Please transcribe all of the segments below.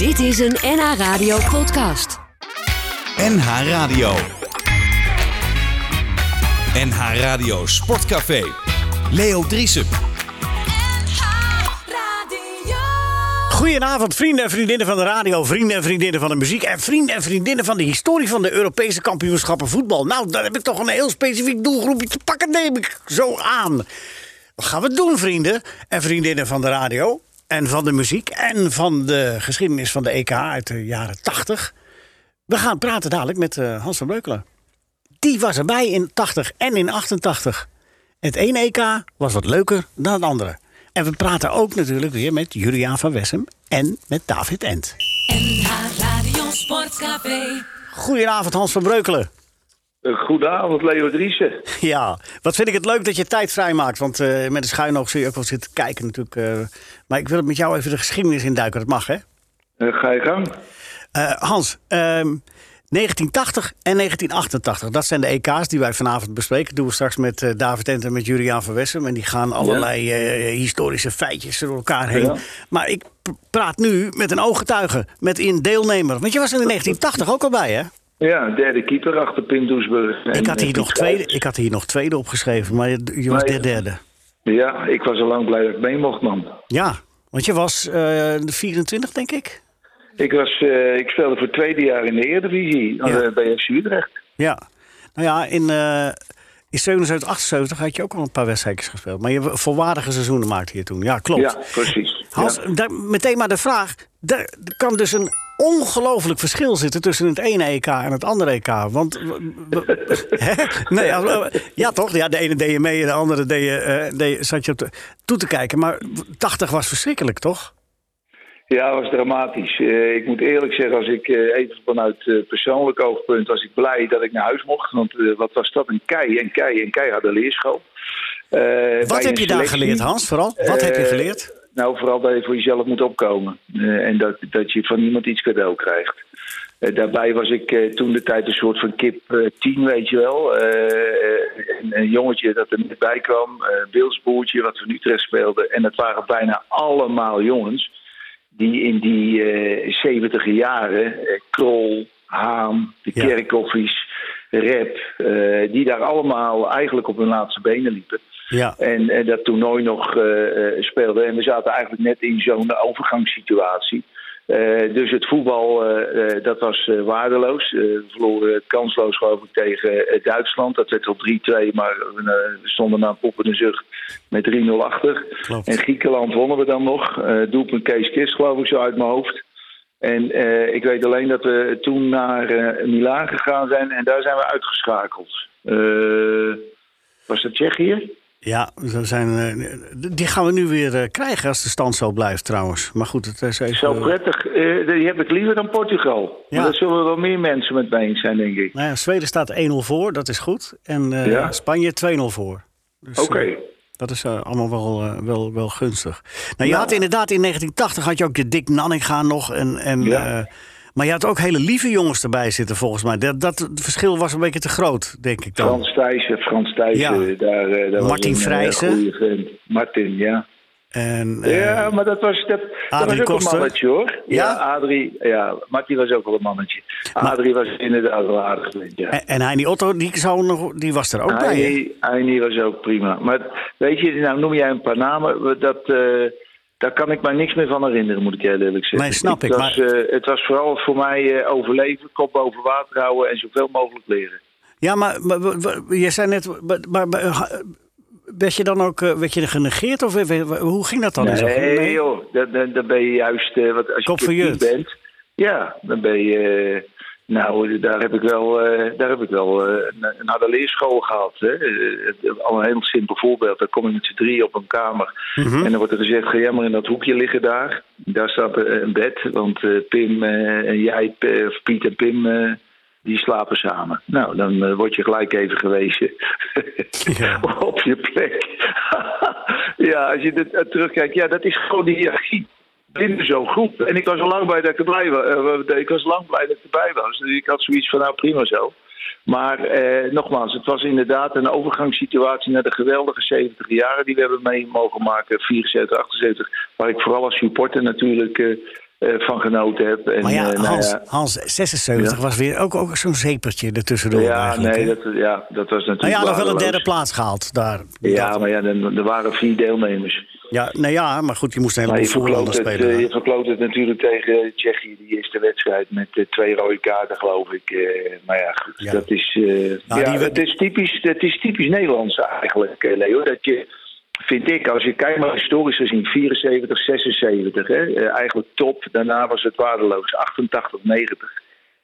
Dit is een NH Radio podcast. NH Radio. NH Radio Sportcafé. Leo Driesen. Goedenavond, vrienden en vriendinnen van de radio, vrienden en vriendinnen van de muziek en vrienden en vriendinnen van de historie van de Europese kampioenschappen voetbal. Nou, daar heb ik toch een heel specifiek doelgroepje te pakken, neem ik zo aan. Wat gaan we doen, vrienden en vriendinnen van de radio en van de muziek en van de geschiedenis van de EK uit de jaren 80? We gaan praten dadelijk met eh, Hans van Beukelen. Die was erbij in 80 en in 88. Het ene EK was wat leuker dan het andere. En we praten ook natuurlijk weer met Juliaan van Wessem en met David Ent. NH Radio Sportcafé. Goedenavond Hans van Breukelen. Goedenavond, Leo Driessen. Ja, wat vind ik het leuk dat je tijd vrijmaakt. Want eh, met een schuin oog zul je ook wel zitten kijken natuurlijk. eh. maar ik wil met jou even de geschiedenis induiken. Dat mag, hè? Eh, ga je gang. Hans, ehm, 1980 en 1988. Dat zijn de EK's die wij vanavond bespreken. Dat doen we straks met David Ent en met Juliaan van Wessem. En die gaan allerlei historische feitjes door elkaar heen. Ja. Maar ik praat nu met een ooggetuige, met een deelnemer. Want je was er in 1980 ook al bij, hè? Ja, derde keeper achter Pim Doesburg. Ik had, eh, hier nog Piet tweede, ik had hier nog tweede opgeschreven, maar je, je was de derde. Ja, ik was al lang blij dat ik mee mocht, man. Ja, want je was eh, de 24, denk ik? Ik, was, eh, ik speelde voor het tweede jaar in de Eredivisie Ja. eh, bij FC Utrecht. Ja. Nou ja, in, eh in 77, 78 had je ook al een paar wedstrijdjes gespeeld. Maar je volwaardige seizoenen maakte je toen. Ja, klopt. Ja, precies. Hans, Ja. daar, meteen maar de vraag. Er kan dus een ongelooflijk verschil zitten tussen het ene EK en het andere EK. Want. nee, ja, toch? Ja, de ene deed je mee en de andere deed je, eh, deed je- zat je op de, toe te kijken. Maar 80 was verschrikkelijk, toch? Ja, het was dramatisch. Eh, ik moet eerlijk zeggen, als ik eh, even vanuit persoonlijk oogpunt was ik blij dat ik naar huis mocht. Want wat was dat? Een kei en kei en keiharde leerschool. Eh, bij Wat heb je daar geleerd, Hans? Vooral? Wat heb je geleerd? Nou, vooral dat je voor jezelf moet opkomen. Eh, en dat, dat je van niemand iets cadeau krijgt. Eh, daarbij was ik eh, toen de tijd een soort van kip tien, weet je wel. Een, een jongetje dat er net bij kwam. eh Bils boertje wat van Utrecht speelde. En dat waren bijna allemaal jongens die in die 70 jaren, Krol, Haan, de Ja. Kerkhoffies, Rep, die daar allemaal eigenlijk op hun laatste benen liepen. Ja. En, en dat toernooi nog eh, eh, speelde. En we zaten eigenlijk net in zo'n overgangssituatie. Eh, dus het voetbal, eh, eh, dat was eh, waardeloos. Eh, we verloren kansloos geloof ik tegen eh, Duitsland. Dat werd al 3-2, maar we, eh, stonden na een poppende zucht met 3-0 achter. Klopt. En Griekenland wonnen we dan nog. Eh doelpunt Kees Kist geloof ik zo uit mijn hoofd. En eh, ik weet alleen dat we toen naar eh Milaan gegaan zijn en daar zijn we uitgeschakeld. Eh, was dat Tsjechië? Ja, zo zijn, eh, die gaan we nu weer eh, krijgen als de stand zo blijft trouwens. Maar goed, het is even... Zo prettig. die heb ik liever dan Portugal. Ja. Maar daar zullen wel meer mensen met mij eens zijn, denk ik. Nou ja, Zweden staat 1-0 voor, dat is goed. En eh, Ja. Spanje 2-0 voor. Dus, Oké. dat is allemaal wel, wel, wel gunstig. Nou, je Ja. had inderdaad in 1980 had je ook de Dick Nanninga nog. En, en, Ja. Eh, maar je had ook hele lieve jongens erbij zitten volgens mij. Dat, dat het verschil was een beetje te groot, denk ik dan. Frans Thijssen, Frans Thijssen, Ja. daar, eh, daar Martin Vrijsen. eh, vriend. Martin, ja. En, eh, ja, maar dat was, dat, dat was ook Koster. een mannetje, hoor. Ja? Adrie, ja, Martin was ook wel een mannetje. Adrie was inderdaad wel aardig ja. en, en Heini Otto, die, zou nog, die was er ook bij. hè? Heini, was ook prima. Maar weet je, nou noem jij een paar namen. Dat, eh, daar kan ik mij niks meer van herinneren, moet ik heel eerlijk zeggen. Nee, snap het ik, Was, maar- eh, het was vooral voor mij eh, overleven, kop boven water houden en zoveel mogelijk leren. Ja, maar, maar, je zei net, maar, eh, werd je dan ook werd je genegeerd of hoe ging dat dan? zo'n- Nee, joh, dan, dan, ben je juist, wat, als Kop je Jut. bent, ja, dan ben je, nou, daar heb ik wel, eh, daar heb ik wel eh, een, een harde leerschool gehad. Hè. Eh, al een heel simpel voorbeeld, dan kom je met z'n drie op een kamer Mhm. en dan wordt er gezegd, ga jij maar in dat hoekje liggen daar. Daar staat een bed, want Pim en jij, of Piet en Pim, die slapen samen. Nou, dan word je gelijk even gewezen Ja. op je plek. ja, als je dit, terugkijkt, ja, dat is gewoon de hiërarchie. Binnen zo'n groep. En ik was al lang blij dat ik erbij was. Eh, ik was lang blij dat ik erbij was. Dus ik had zoiets van, nou prima zo. Maar eh, nogmaals, het was inderdaad een overgangssituatie naar de geweldige 70 jaren die we hebben mee mogen maken. 74, 78. Waar ik vooral als supporter natuurlijk eh, eh, van genoten heb. En, Maar ja, eh, nou Hans, ja, Hans 76 Ja. was weer ook, ook zo'n zeepertje ertussendoor ja, nee, dat, ja, dat was natuurlijk nou ja, nog wel een derde plaats gehaald daar. Ja, maar ja, er waren vier deelnemers. Ja, nou ja, maar goed, je moest een heleboel het, spelen. eh, je verkloot het natuurlijk tegen Tsjechië, die eerste wedstrijd, met eh, twee rode kaarten, geloof ik. Eh, maar ja, goed, Ja. dat is, eh, Nou, ja, het, is typisch, het is typisch Nederlands eigenlijk, eh, Leo. Dat je, vind ik, als je kijkt maar historisch gezien, 74, 76, hè, eh, eigenlijk top. Daarna was het waardeloos, 88, 90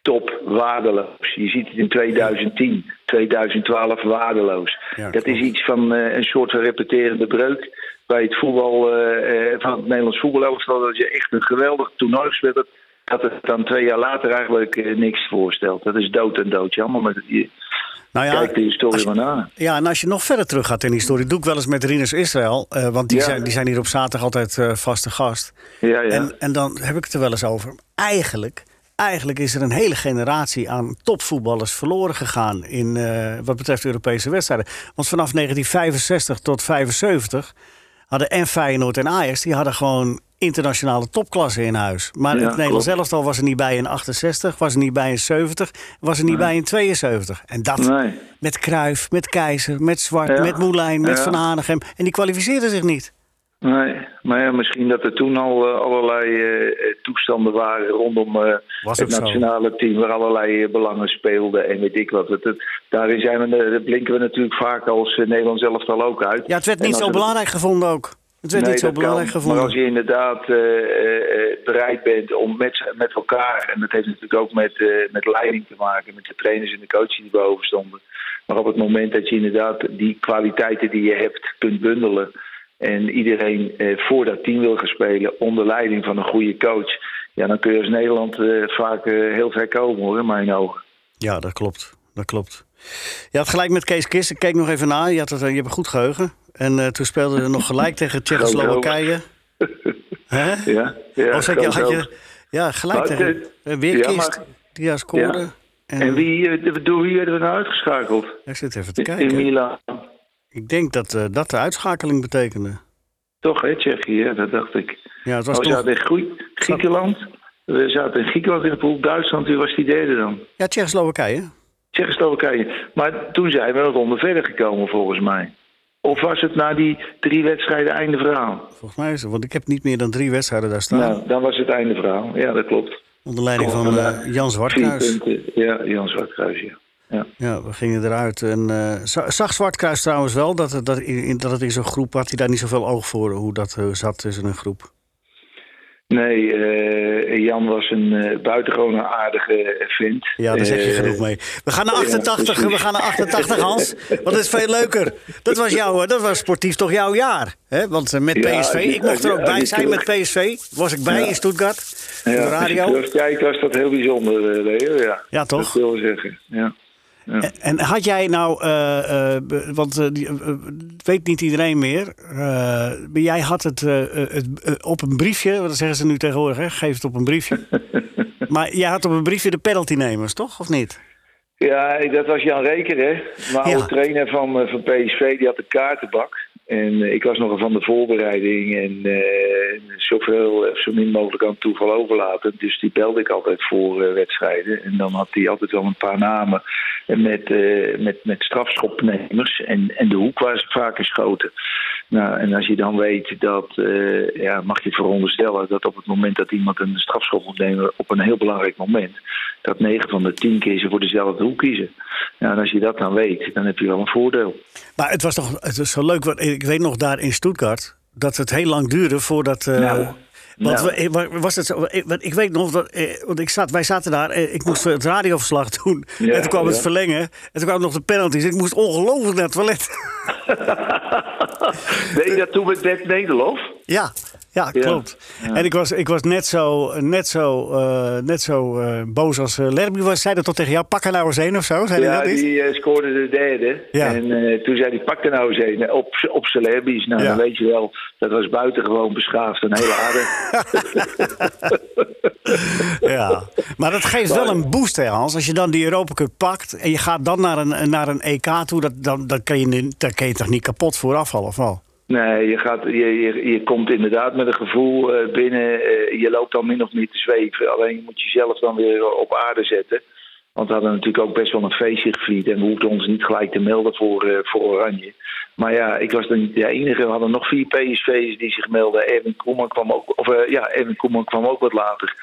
top waardeloos. Je ziet het in 2010, 2012 waardeloos. Ja, dat is iets van eh, een soort van repeterende breuk bij het voetbal eh, eh, van het Nederlands voetbalelftal. Dat je echt een geweldig toernooi gespeeld hebt. Dat het dan twee jaar later eigenlijk eh, niks voorstelt. Dat is dood en dood. Jammer, maar je Nou ja, kijkt de historie je- maar na. Ja, en als je nog verder terug gaat in die historie, doe ik wel eens met Rinus Israël. want die, Ja. zijn, die zijn hier op zaterdag altijd vaste gast. Ja, ja. En, en dan heb ik het er wel eens over. Eigenlijk, eigenlijk is er een hele generatie aan topvoetballers verloren gegaan. In, wat betreft Europese wedstrijden. Want vanaf 1965 tot 75 hadden en Feyenoord en Ajax... die hadden gewoon internationale topklasse in huis. Maar Ja, het Nederlands elftal was er niet bij in 68, was er niet bij in 70, was er niet bij in 72. En dat Nee. met Kruif, met Keizer, met Zwart, Ja. met Moulijn, met. Van Hanegem. En die kwalificeerden zich niet. Nee, maar ja, misschien dat er toen al eh, allerlei eh, toestanden waren rondom eh, het zo. nationale team, waar allerlei belangen speelden en weet ik wat. Het, het- daarin zijn we, dat blinken we natuurlijk vaak als eh, Nederlands elftal ook uit. Ja, het werd niet zo belangrijk gevonden ook. Het werd Nee, niet zo kan. belangrijk gevonden. Maar als je inderdaad bereid bent om met, met elkaar, en dat heeft natuurlijk ook met, met leiding te maken, met de trainers en de coaches die boven stonden. Maar op het moment dat je inderdaad die kwaliteiten die je hebt kunt bundelen en iedereen eh, voor dat team wil gaan spelen onder leiding van een goede coach, ja, dan kun je als Nederland eh, vaak eh, heel ver komen hoor, in mijn ogen. Ja, dat klopt. Dat klopt. Je had gelijk met Kees Kist. Ik keek nog even na. Je, had het, je hebt een goed geheugen. En toen speelden we nog gelijk tegen Tsjechoslowakije. Hè? Ja, ja zeg, je, groot had je, ja, gelijk Maar, tegen weer ja, Kist. die scoorde. Ja. En, En wie, door wie werden we nou uitgeschakeld? Ik zit even te In, in kijken. Ik denk dat eh, dat de uitschakeling betekende. Toch, hè, Tsjechië, ja, dat dacht ik. Ja, het was we toch... zaten in Grie- Griekenland. We zaten in Griekenland in de pool. Duitsland, wie was die derde dan? Ja, Tsjechoslowakije. Tsjechoslowakije. Maar toen zijn we een ronde verder gekomen, volgens mij. Of was het na die drie wedstrijden einde verhaal? Volgens mij is het. Want ik heb niet meer dan drie wedstrijden daar staan. Nou, dan was het einde verhaal. Ja, dat klopt. Onder leiding van eh, Jan Zwartkruis. Ja, Jan Zwartkruis, ja. Ja. Ja, we gingen eruit. En, za- zag Zwartkruis trouwens wel dat het, dat, in, dat het in zo'n groep had hij daar niet zoveel oog voor hoe dat eh, zat tussen een groep. Nee, eh, Jan was een buitengewoon aardige vent. Ja, daar zeg je genoeg mee. We gaan naar ja, 88, we gaan naar 88 Hans. Want dat is veel leuker. Dat was, jouw, dat was sportief toch jouw jaar? Hè? Want met Ja, PSV, ik mocht er ook bij zijn met PSV. Was ik bij Ja. in Stuttgart. De Ja, je radio. terugkijkt was dat heel bijzonder, Leo. Ja, Ja, toch? Dat wil ik zeggen, ja. En, en had jij nou, eh, eh, want eh, weet niet iedereen meer, maar jij had het, het op een briefje, wat zeggen ze nu tegenwoordig, hè? geef het op een briefje. maar jij had op een briefje de penaltynemers, toch? Of niet? Ja, dat was Jan Reker, hè. Mijn Ja. oude trainer van, van PSV, die had de kaartenbak. En eh, ik was nog van de voorbereiding en eh, zoveel, eh, zo min mogelijk aan toeval overlaten. Dus die belde ik altijd voor wedstrijden. En dan had hij altijd wel een paar namen met, met, met strafschopnemers. En, en de hoek waar ze vaak geschoten. Nou, en als je dan weet dat, ja, mag je veronderstellen dat op het moment dat iemand een strafschop moet nemen op een heel belangrijk moment, dat 9 van de 10 keer ze voor dezelfde hoek kiezen. Nou, en als je dat dan weet, dan heb je wel een voordeel. Maar het was toch het was zo leuk, want ik weet nog daar in Stuttgart, dat het heel lang duurde voordat... eh, Nou, want nou. we- eh, wa- was het zo, eh, ik weet nog, dat, want ik zat, wij zaten daar, ik moest het radioverslag doen. Ja, en toen kwam het verlengen. En toen kwamen nog de penalties. Ik moest ongelooflijk naar het toilet. Je dat toen met Nederlof? Ja, ja, Ja. klopt. En ik was, ik was net zo, net zo, eh, net zo eh, boos als uh, Lerby was. Zei dat toch tegen jou? Pak er nou eens een of zo? Zei Ja, dat die scoorde de derde. Ja. En toen zei hij, pak er nou eens een op, op Celebi's. Nou, dan weet je wel, dat was buitengewoon beschaafd en heel aardig. Ja. Maar dat geeft wel een boost, hè, Hans. Als je dan die Europa Cup pakt en je gaat dan naar een, naar een EK toe, dat, dan, dan, kan je, dan kan je toch niet kapot vooraf vallen, of wel? Nee, je, gaat, je, je, je komt inderdaad met een gevoel eh, binnen. eh, je loopt dan min of meer te zweven. Alleen je moet jezelf dan weer op aarde zetten. Want we hadden natuurlijk ook best wel een feestje gevierd. En we hoefden ons niet gelijk te melden voor, eh, voor Oranje. Maar ja, ik was dan niet de enige. We hadden nog vier PSV's die zich melden. Erwin Koeman kwam ook, of, eh, ja, Erwin Koeman kwam ook wat later.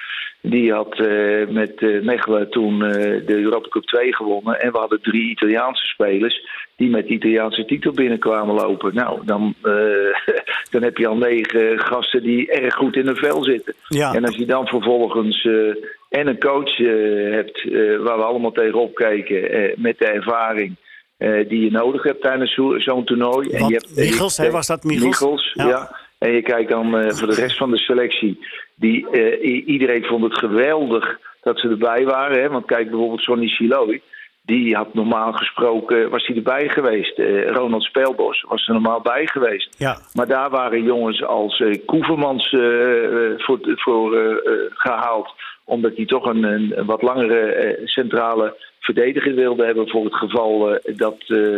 Die had eh, met eh, Mechelen toen de Europa Cup 2 gewonnen. En we hadden drie Italiaanse spelers die met de Italiaanse titel binnenkwamen lopen. Nou, dan, dan heb je al negen gasten die erg goed in een vel zitten. Ja. En als je dan vervolgens en een coach hebt waar we allemaal tegenop kijken met de ervaring eh, die je nodig hebt tijdens zo- zo'n toernooi. En je hebt, Michels, hè, was dat Michels? Michels, Ja. ja. En je kijkt dan eh, voor de rest van de selectie. Die, eh, iedereen vond het geweldig dat ze erbij waren. Hè? Want kijk bijvoorbeeld Sonny Siloy. Die had normaal gesproken, was hij erbij geweest. Ronald Speelbos was er normaal bij geweest. Ja. Maar daar waren jongens als Koevermans voor, voor eh, eh, gehaald. Omdat hij toch een, wat langere centrale verdediger wilde hebben. Voor het geval eh, dat eh,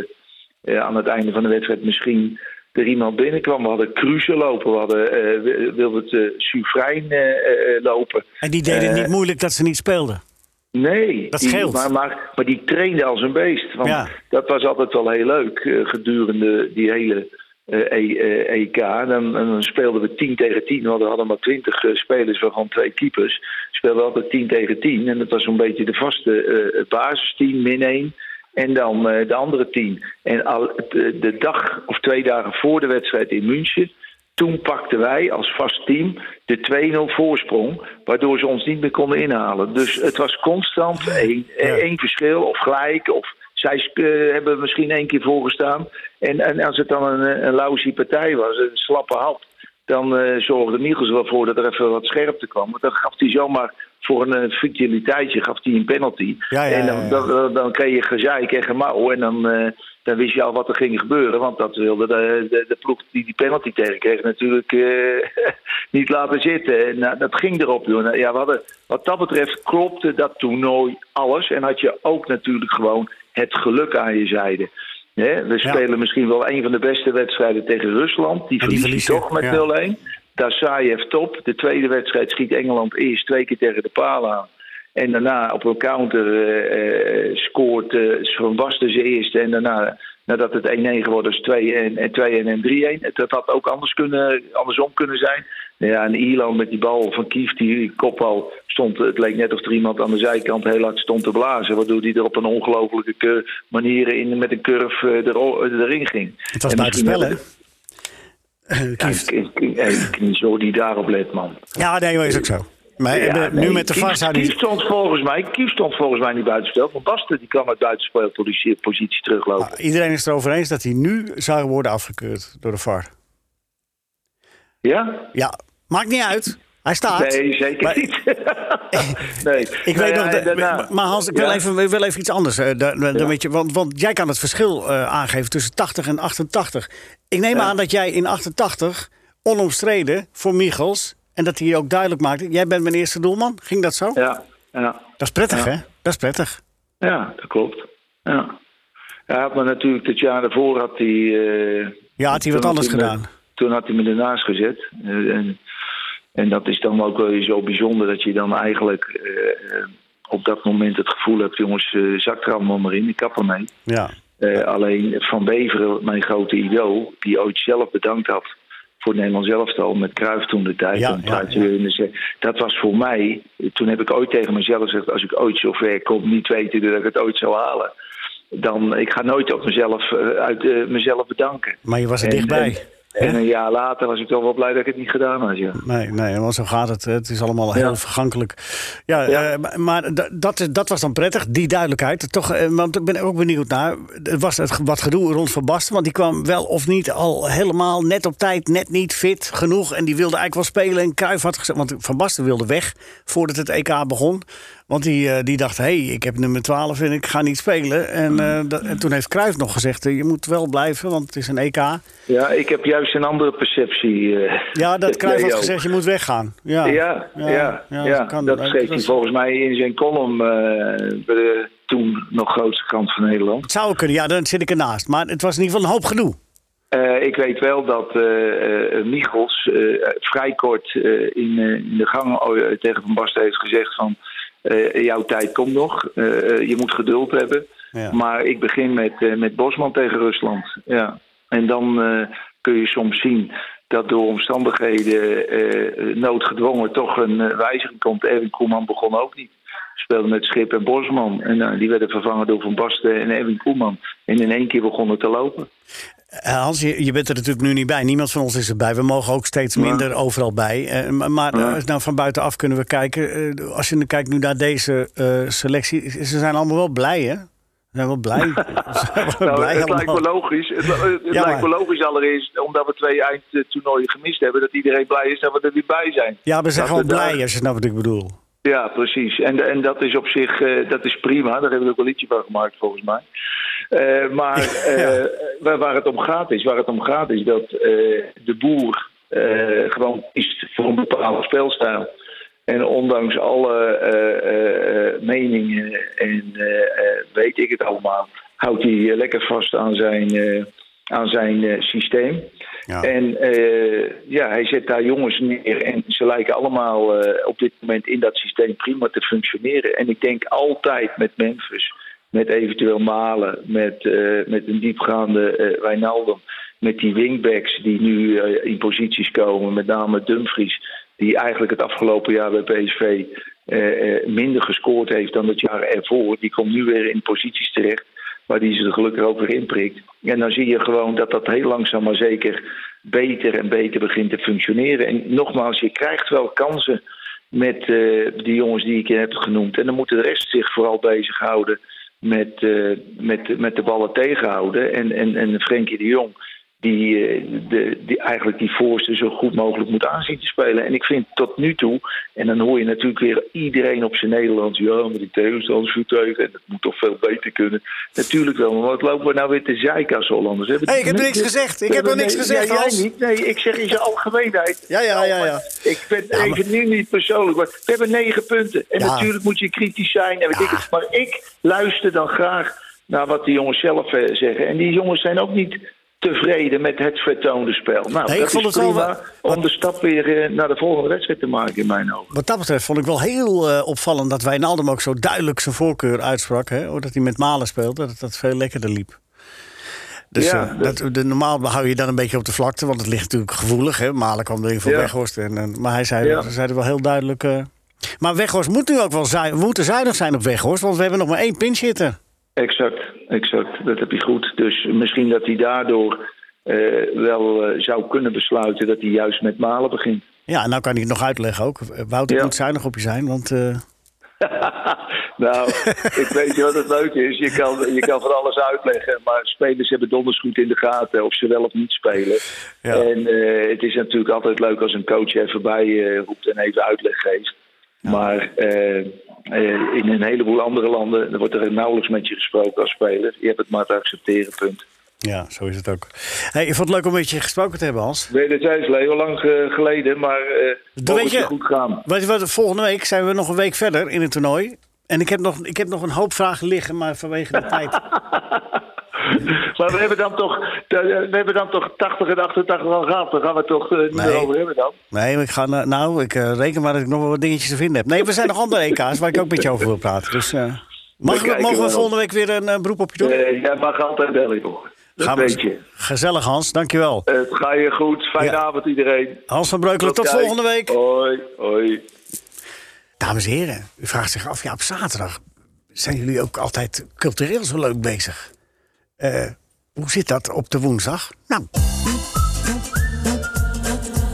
eh, aan het einde van de wedstrijd misschien er iemand binnenkwam. We hadden Cruze lopen, we hadden wi- Wilbert Sufrein eh, eh, lopen. En die deden het niet moeilijk dat ze niet speelden. Nee, Dat die- scheelt. maar, maar, maar die trainde als een beest. Want Ja. dat was altijd wel heel leuk gedurende die hele eh, E- eh, EK. Dan, dan speelden we 10 tegen 10. We hadden, maar 20 eh, spelers, waarvan twee keepers. Speelden we altijd 10 tegen 10. En dat was zo'n beetje de vaste eh, basisteam, min 1. En dan de andere 10. En al, de, de dag of twee dagen voor de wedstrijd in München. Toen pakten wij als vast team de 2-0 voorsprong, waardoor ze ons niet meer konden inhalen. Dus het was constant één, Ja. één verschil of gelijk. Of zij eh, hebben misschien één keer voorgestaan. En, en als het dan een, een lausie partij was, een slappe hap, dan eh, zorgde Michels wel voor dat er even wat scherpte kwam. Want dan gaf hij zomaar voor een eh, futiliteitje gaf hij een penalty. Ja, ja, en ja, dan, dan, dan, dan kreeg je gezeik en gemauw. En dan, dan wist je al wat er ging gebeuren. Want dat wilde de, de, de ploeg die die penalty tegen kreeg natuurlijk niet laten zitten. En nou, dat ging erop. Joh. Nou, Ja, we hadden, wat dat betreft klopte dat toernooi alles. En had je ook natuurlijk gewoon het geluk aan je zijde. We Ja. spelen misschien wel een van de beste wedstrijden tegen Rusland. Die die toch met ja. 0-1. Dasayev top. De tweede wedstrijd schiet Engeland eerst twee keer tegen de paal aan. En daarna op een counter eh, scoort eh Van Basten zijn eerste. En daarna, nadat het 1-1 geworden is, 2 en, en 2 en 3-1. Dat had ook anders kunnen, andersom kunnen zijn. Ja, en Ierland met die bal van Kief, die kopbal, stond, het leek net of er iemand aan de zijkant heel hard stond te blazen. Waardoor die er op een ongelofelijke manier in, met een curve eh, ero- erin ging. Het was buitenspel, hè? Eh, Ja, ik, ik, zo die daarop let, man. Ja, nee, maar is ook zo. Maar eh, Ja, nu nee, met de VAR zou Kief die... stond volgens mij, Kief stond volgens mij niet buitenspel. Van Basten die kwam uit buitenspelpositie positie teruglopen. Ah, Iedereen is het erover eens dat hij nu zou worden afgekeurd door de VAR. Ja? Ja, maakt niet uit. Hij staat. Nee, zeker Maar- niet. nee. Ik Nou weet ja, nog, daarna- maar Hans, ik wil, Ja. even, ik wil even iets anders. eh, da- je, want, want jij kan het verschil eh, aangeven tussen 80 en 88. Ik neem aan dat jij in 88 onomstreden voor Michels... en dat hij ook duidelijk maakte... jij bent mijn eerste doelman. Ging dat zo? Ja, ja, Dat is prettig, hè? Dat is prettig. ja, dat klopt. Ja. Hij had me natuurlijk het jaar daarvoor had hij... eh, Ja, had hij wat anders me- gedaan. toen had hij me ernaast gezet. En, en dat is dan ook wel weer zo bijzonder dat je dan eigenlijk eh, eh, op dat moment het gevoel hebt... jongens, eh zak er allemaal maar in, ik kap ermee. Ja. Alleen Van Beveren, mijn grote idool, die ooit zelf bedankt had voor het Nederlands elftal met Cruijff toen de tijd. Ja, Dat was voor mij, toen heb ik ooit tegen mezelf gezegd, als ik ooit zover kom, niet weten dat ik het ooit zou halen. Dan, ik ga nooit op mezelf, uit mezelf bedanken. Maar je was er En- dichtbij. En, en een jaar later was ik toch wel blij dat ik het niet gedaan had. Ja. Nee, nee, want zo gaat het. Het is allemaal heel Ja. vergankelijk. Ja, Ja. eh, maar- maar da- dat, dat was dan prettig, die duidelijkheid. Toch, eh, want ik ben ook benieuwd naar. Het was het wat gedoe rond Van Basten. Want die kwam wel of niet al helemaal net op tijd, net niet fit genoeg. En die wilde eigenlijk wel spelen. En Cruijff had gezegd. Want Van Basten wilde weg voordat het EK begon. Want die, eh, die dacht: hé, hey, ik heb nummer 12 en ik ga niet spelen. En, eh, dat- en toen heeft Cruijff nog gezegd: eh, je moet wel blijven, want het is een EK. ja, ik heb juist een andere perceptie. eh, Ja, dat Cruijff had gezegd: je moet weggaan. Ja, Ja, ja, ja, kan- dat eh, schreef hij volgens mij in zijn column eh, bij de toen nog grootste krant van Nederland. Het zou kunnen, ja, dan zit ik ernaast. Maar het was in ieder geval een hoop gedoe. Eh, ik weet wel dat eh eh, Michels eh, vrij kort eh, in, eh, in de gang eh, tegen Van Basten heeft gezegd van... eh, jouw tijd komt nog, Eh, eh, je moet geduld hebben. Ja. Maar ik begin met, met Bosman tegen Rusland. Ja. En dan kun je soms zien dat door omstandigheden noodgedwongen toch een wijziging komt. Erwin Koeman begon ook niet. Speelde met Schip en Bosman. En die werden vervangen door Van Basten en Erwin Koeman. En in één keer begon het te lopen. Eh, Hans, je, je bent er natuurlijk nu niet bij. Niemand van ons is erbij. We mogen ook steeds minder overal bij. Eh, maar Ja. eh, nou, van buitenaf kunnen we kijken. Als je nu kijkt nu naar deze selectie. Ze zijn allemaal wel blij, hè? Ze zijn wel blij. Zijn wel Nou, blij het lijkt me logisch. Het, het Ja, lijkt me logisch allereerst, omdat we twee eindtoernooien gemist hebben, dat iedereen blij is dat we er weer bij zijn. Ja, we zijn Dat gewoon daar- blij als je snapt wat ik bedoel. Ja, precies. En, en dat is op zich dat is prima. Daar hebben we ook een liedje van gemaakt, volgens mij. Eh, maar eh, waar, waar het om gaat is, waar het om gaat is dat eh, de boer gewoon kiest voor een bepaalde speelstijl. En ondanks alle meningen en weet ik het allemaal, houdt hij lekker vast aan zijn, aan zijn systeem. Ja. En ja, hij zet daar jongens neer en ze lijken allemaal op dit moment in dat systeem prima te functioneren. En ik denk altijd met Memphis, met eventueel Malen, met, eh, met een diepgaande eh Wijnaldum, met die wingbacks die nu eh, in posities komen, met name Dumfries, die eigenlijk het afgelopen jaar bij PSV minder gescoord heeft dan het jaar ervoor. Die komt nu weer in posities terecht waar die ze er gelukkig ook weer inprikt. En dan zie je gewoon dat dat heel langzaam maar zeker beter en beter begint te functioneren. En nogmaals, je krijgt wel kansen met die jongens die ik heb genoemd. En dan moet de rest zich vooral bezighouden met, eh, met, met de ballen tegenhouden. En, en, en Frenkie de Jong, die, eh, de, die eigenlijk die voorste zo goed mogelijk moet aanzien te spelen. En ik vind tot nu toe, en dan hoor je natuurlijk weer iedereen op zijn Nederlands, ja, maar die tegenstanders en dat moet toch veel beter kunnen. Natuurlijk wel, maar wat lopen we nou weer te zeiken als Hollanders? Hebben Hey, ik heb niks gezegd. Ik heb nog niks nee, gezegd, ja, jij niet. Nee, ik zeg in zijn algemeenheid. Ja, ja, ja, ja. Ik ben Ja, maar- even nu niet persoonlijk, maar we hebben negen punten. En Ja. natuurlijk moet je kritisch zijn. En weet ik het. Maar ik luister dan graag naar wat die jongens zelf eh, zeggen. En die jongens zijn ook niet tevreden met het vertoonde spel. Nou, Nee, ik dat vond is het wel prima wa- om de stap weer eh, naar de volgende wedstrijd te maken in mijn ogen. Wat dat betreft vond ik wel heel eh, opvallend dat Wijnaldum ook zo duidelijk zijn voorkeur uitsprak. Hè? Oh, Dat hij met Malen speelde, dat dat veel lekkerder liep. Dus Ja, eh, dat, de, normaal hou je dan een beetje op de vlakte, want het ligt natuurlijk gevoelig. Hè? Malen kwam erin voor Ja. Weghorst. En, en- maar hij zei, Ja. ze zeiden wel heel duidelijk... eh, maar Weghorst moet nu ook wel zuin, we moeten zuinig zijn op Weghorst, want we hebben nog maar één pinchhitter. Exact, exact. Dat heb je goed. Dus misschien dat hij daardoor eh, wel eh, zou kunnen besluiten dat hij juist met Malen begint. Ja, en nou kan ik het nog uitleggen ook. Wouter Ja. moet zuinig op je zijn, want... eh, nou, ik weet je wat het leuke is. Je kan, je kan van alles uitleggen. Maar spelers hebben donders goed in de gaten of ze wel of niet spelen. Ja. En het is natuurlijk altijd leuk als een coach even bij roept en even uitleg geeft. Maar in een heleboel andere landen wordt er nauwelijks met je gesproken als speler. Je hebt het maar te accepteren, punt. ja, zo is het ook. Hey, ik vond het leuk om met je gesproken te hebben, Hans. Wederzijds, Leo, lang eh, geleden, maar eh weet mogen je- je goed gaan. Weet je wat, volgende week zijn we nog een week verder in het toernooi. En ik heb nog, ik heb nog een hoop vragen liggen, maar vanwege de tijd. Maar we hebben dan toch, we hebben dan toch 80 en 88 al gehad. Daar gaan we toch eh, niet Nee. meer over hebben dan. Nee, ik ga, nou, ik eh, reken maar dat ik nog wel wat dingetjes te vinden heb. Nee, we zijn nog andere EK's waar ik ook met je over wil praten. Dus eh, mag, mogen we wel. volgende week weer een eh, beroep op je doen? Eh, jij mag altijd bellen, joh. Gaan we-. Gezellig, Hans. Dankjewel. Eh, Het ga je goed. Fijne Ja. avond iedereen. Hans van Breukelen, tot kijk. volgende week. Hoi, hoi. Dames en heren, u vraagt zich af, ja, op zaterdag zijn jullie ook altijd cultureel zo leuk bezig. Eh, hoe zit dat op de woensdag? Nou,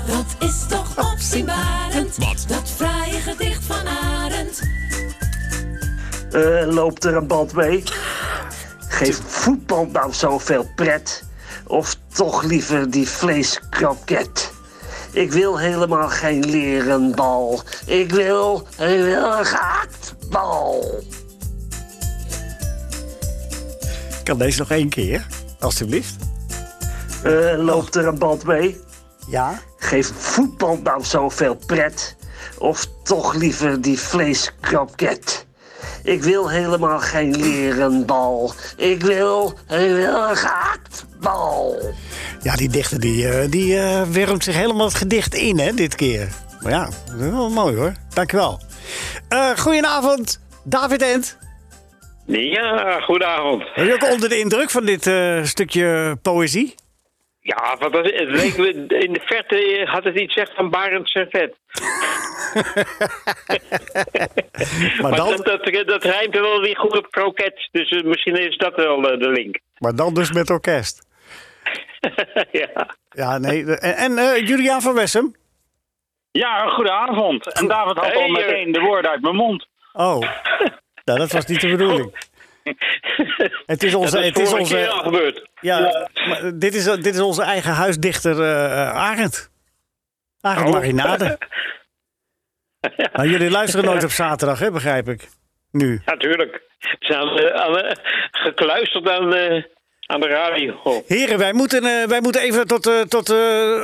Dat is toch opzienbarend. Wat? Dat fraaie gedicht van Arend. Eh, loopt er een band mee? Geeft voetbal nou zoveel pret? Of toch liever die vleeskroket? Ik wil helemaal geen leren bal. Ik wil, ik wil een gehaktbal. Kan deze nog één keer, alstublieft? Eh, loopt er een band mee? Ja? Geeft voetbal nou zoveel pret? Of toch liever die vleeskroket? Ik wil helemaal geen leren bal. Ik wil, ik wil een gehaktbal. Ja, die dichter die, eh, die wermt zich helemaal het gedicht in, hè, dit keer. Maar ja, dat is wel mooi hoor. Dankjewel. Eh goedenavond, David Ent. Ja, goedenavond. Ben je ook onder de indruk van dit eh, stukje poëzie? Ja, wat was, het leek, in de verte had het iets echt van Barend Servet. Maar Maar dan, dat, dat, dat rijmt er wel weer goed op kroket. Dus eh, misschien is dat wel eh, de link. maar dan dus met orkest. ja. Ja, nee. En, en eh, Juliaan van Wessem? Ja, goedenavond. En David had al meteen de woorden uit mijn mond. Oh, nou, dat was niet de bedoeling. Het is onze... Het is al onze gebeurd. ja, maar dit, is, dit is onze eigen huisdichter eh Arend. Arend Oh. Marinade. Jullie luisteren nooit op zaterdag, hè, begrijp ik. Nu. Natuurlijk. We zijn eh, aan, eh, gekluisterd aan, aan de radio. Heren, wij moeten, wij moeten even tot, tot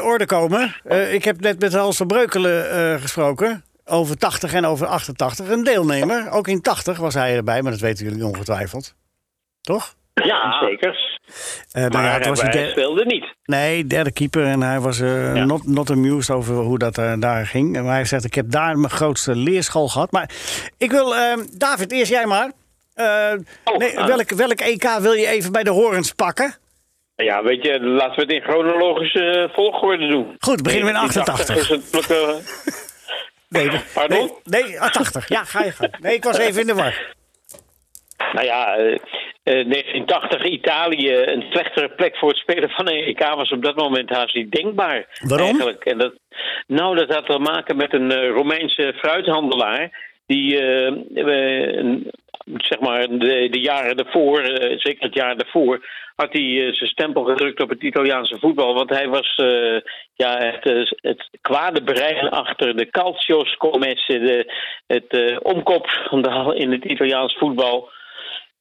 orde komen. Ik heb net met Hans van Breukelen gesproken. Over 80 en over 88. Een deelnemer. Ook in 80 was hij erbij, maar dat weten jullie ongetwijfeld. Toch? Ja, zeker. Ja, Maar het was hij de- speelde niet. Nee, derde keeper. En hij was eh, Ja. not, not amused over hoe dat eh, daar ging. Maar hij zegt, ik heb daar mijn grootste leerschool gehad. Maar ik wil, eh, David, eerst jij maar. Eh, Oh, nee, welk, welk EK wil je even bij de horens pakken? Ja, weet je, laten we het in chronologische volgorde doen. Goed, beginnen we in 1980 88. Is het, eh, Nee, Pardon? Nee, nee, ah, 80. Ja, ga je gang. Nee, ik was even in de war. Nou ja, eh, eh, 1980 Italië, een slechtere plek voor het spelen van een EK was op dat moment haast niet denkbaar. Waarom? Eigenlijk. En dat, nou, dat had te maken met een eh, Romeinse fruithandelaar. Die, eh, eh, zeg maar, de, de jaren daarvoor, eh, zeker het jaar daarvoor, had hij eh, zijn stempel gedrukt op het Italiaanse voetbal. Want hij was eh, ja, het, eh, het kwade brein achter de calcioscommesse, de, het eh, omkopschandaal in het Italiaans voetbal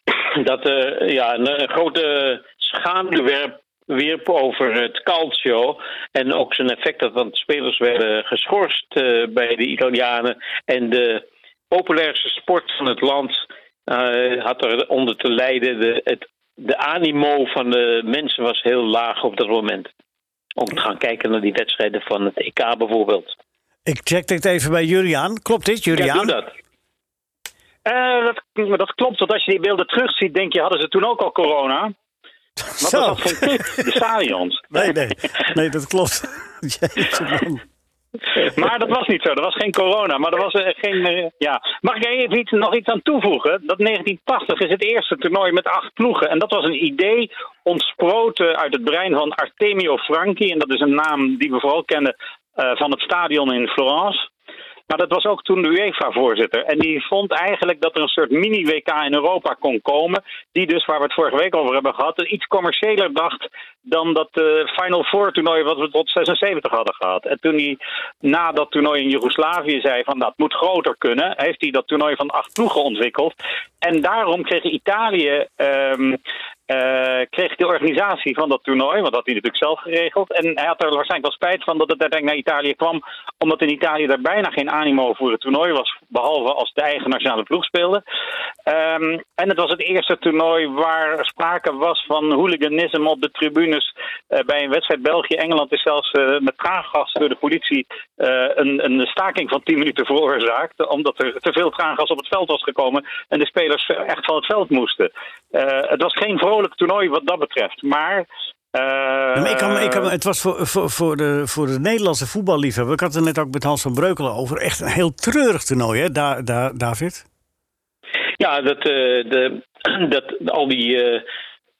dat er ja, een, grote schaamte werp, wierp over het calcio. En ook zijn effect dat want spelers werden geschorst bij de Italianen. En de populairste sport van het land had er onder te lijden. De, het, de animo van de mensen was heel laag op dat moment. Om te gaan kijken naar die wedstrijden van het EK bijvoorbeeld. Ik check dit even bij Juliaan. Klopt dit, Ja, Juliaan? doe dat. Eh, dat, dat klopt, want als je die beelden terugziet, denk je, hadden ze toen ook al corona? Wat was dat voor? De stadions. Nee, nee. Nee, dat klopt. Man. Maar dat was niet zo, er was geen corona. Maar er was eh, geen. eh, ja. Mag ik er even iets, nog iets aan toevoegen? Dat 1980 is het eerste toernooi met acht ploegen. En dat was een idee ontsproten uit het brein van Artemio Franchi. En dat is een naam die we vooral kennen eh, van het stadion in Florence. Maar dat was ook toen de UEFA-voorzitter. En die vond eigenlijk dat er een soort mini-WK in Europa kon komen. Die dus, waar we het vorige week over hebben gehad, iets commerciëler dacht dan dat eh, Final Four toernooi wat we tot 76 hadden gehad. En toen hij na dat toernooi in Joegoslavië zei van dat moet groter kunnen, heeft hij dat toernooi van acht ploegen ontwikkeld. En daarom kreeg Italië ehm, eh, kreeg de organisatie van dat toernooi, want dat had hij natuurlijk zelf geregeld. En hij had er waarschijnlijk wel spijt van dat het uiteindelijk naar Italië kwam, omdat in Italië er bijna geen animo voor het toernooi was, behalve als de eigen nationale ploeg speelde. Ehm, en het was het eerste toernooi waar sprake was van hooliganisme op de tribunes. Eh, bij een wedstrijd België-Engeland is zelfs eh, met traangas door de politie een, een staking van 10 minuten veroorzaakt, omdat er te veel traangas op het veld was gekomen en de spelers echt van het veld moesten. Het was geen vrolijk toernooi wat dat betreft, maar. eh, ik kan, ik kan, het was voor, voor, voor, de, voor de Nederlandse voetballiefhebber. Ik had het net ook met Hans van Breukelen over. Echt een heel treurig toernooi, hè, Da- Da- David? Ja, dat, eh, de, dat, al die eh,